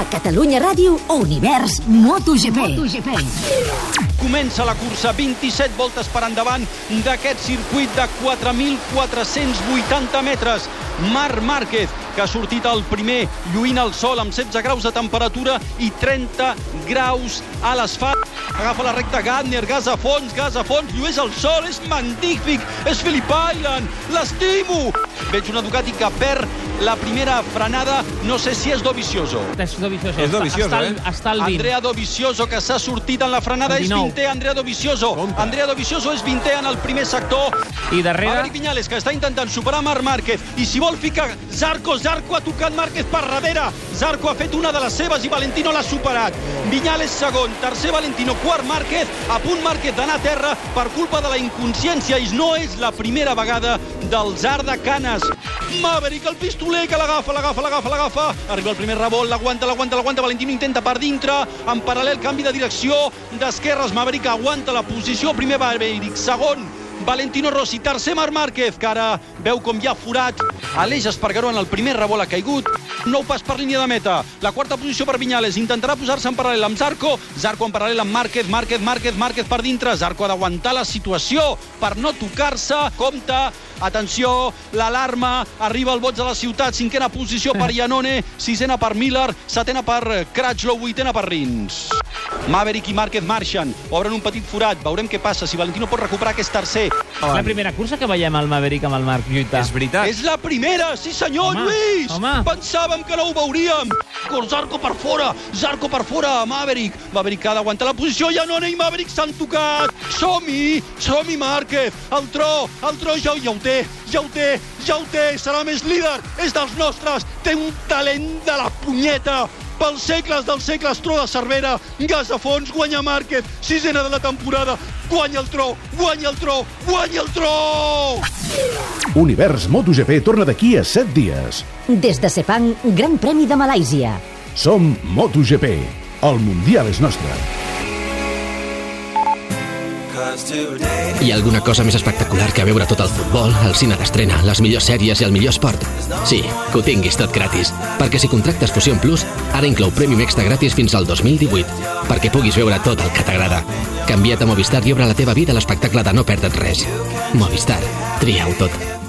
A Catalunya Ràdio, Univers MotoGP. MotoGP. Comença la cursa, 27 voltes per endavant d'aquest circuit de 4.480 metres. Marc Márquez, que ha sortit el primer lluint el sol amb 16 graus de temperatura i 30 graus a l'asfalt. Agafa la recta Gardner, gas a fons, gas a fons, llueix el sol, és magnífic, és Philip Island, l'estimo! Veig una Ducati que perd la primera frenada, no sé si és Dovizioso. És Dovizioso. És Dovizioso, està, eh? Està, està el 20. Andrea Dovizioso, que s'ha sortit en la frenada, és 19. 20è, Andrea Dovizioso. Compte. Andrea Dovizioso és 20è en el primer sector. I darrere... Maverick Viñales, que està intentant superar Marc Márquez. I si vol ficar Zarco, Zarco ha tocat Márquez per darrere. Zarco ha fet una de les seves i Valentino l'ha superat. Viñales segon, tercer Valentino, quart Márquez. A punt Márquez d'anar a terra per culpa de la inconsciència i no és la primera vegada del Zar de Canes. Maverick, el pistoler, que l'agafa, l'agafa, l'agafa, l'agafa. Arriba el primer rebot, l'aguanta, l'aguanta, l'aguanta. Valentino intenta per dintre. En paral·lel, canvi de direcció d'esquerres. Maverick aguanta la posició. Primer Maverick, segon Valentino Rossi, tercer Marc Márquez, que ara veu com hi ha forat. Aleix Espargaró en el primer rebot ha caigut. Nou pas per línia de meta. La quarta posició per Viñales. Intentarà posar-se en paral·lel amb Zarco. Zarco en paral·lel amb Márquez, Márquez, Márquez, Márquez per dintre. Zarco ha d'aguantar la situació per no tocar-se. Compte, atenció, l'alarma. Arriba el boig de la ciutat. Cinquena posició per Iannone, sisena per Miller, setena per Cratchlow, vuitena per Rins. Maverick i Márquez marxen, obren un petit forat, veurem què passa, si Valentino pot recuperar que és tercer. És la primera cursa que veiem el Maverick amb el Marc lluitar. És veritat. És la primera, sí senyor, Home, Lluís! home. Pensàvem que no ho veuríem. Cor Zarco per fora, Zarco per fora, Maverick. Maverick ha d'aguantar la posició, Janone i Maverick s'han tocat. Som-hi, som-hi Márquez. El tro, el tro ja, ja ho té, ja ho té, ja ho té. Serà més líder, és dels nostres. Té un talent de la punyeta. Pels segles dels segles, tro de Cervera, gas a fons, guanya Márquez, sisena de la temporada, guanya el tro, guanya el tro, guanya el tro! Univers MotoGP torna d'aquí a 7 dies. Des de Sepang, Gran Premi de Malàisia. Som MotoGP. El Mundial és nostre. Hi ha alguna cosa més espectacular que veure tot el futbol, el cine d'estrena, les millors sèries i el millor esport? Sí, que ho tinguis tot gratis. Perquè si contractes Fusion Plus, ara inclou Premium Extra gratis fins al 2018. Perquè puguis veure tot el que t'agrada. Canvia't a Movistar i obre la teva vida a l'espectacle de no perdre't res. Movistar. Tria-ho tot.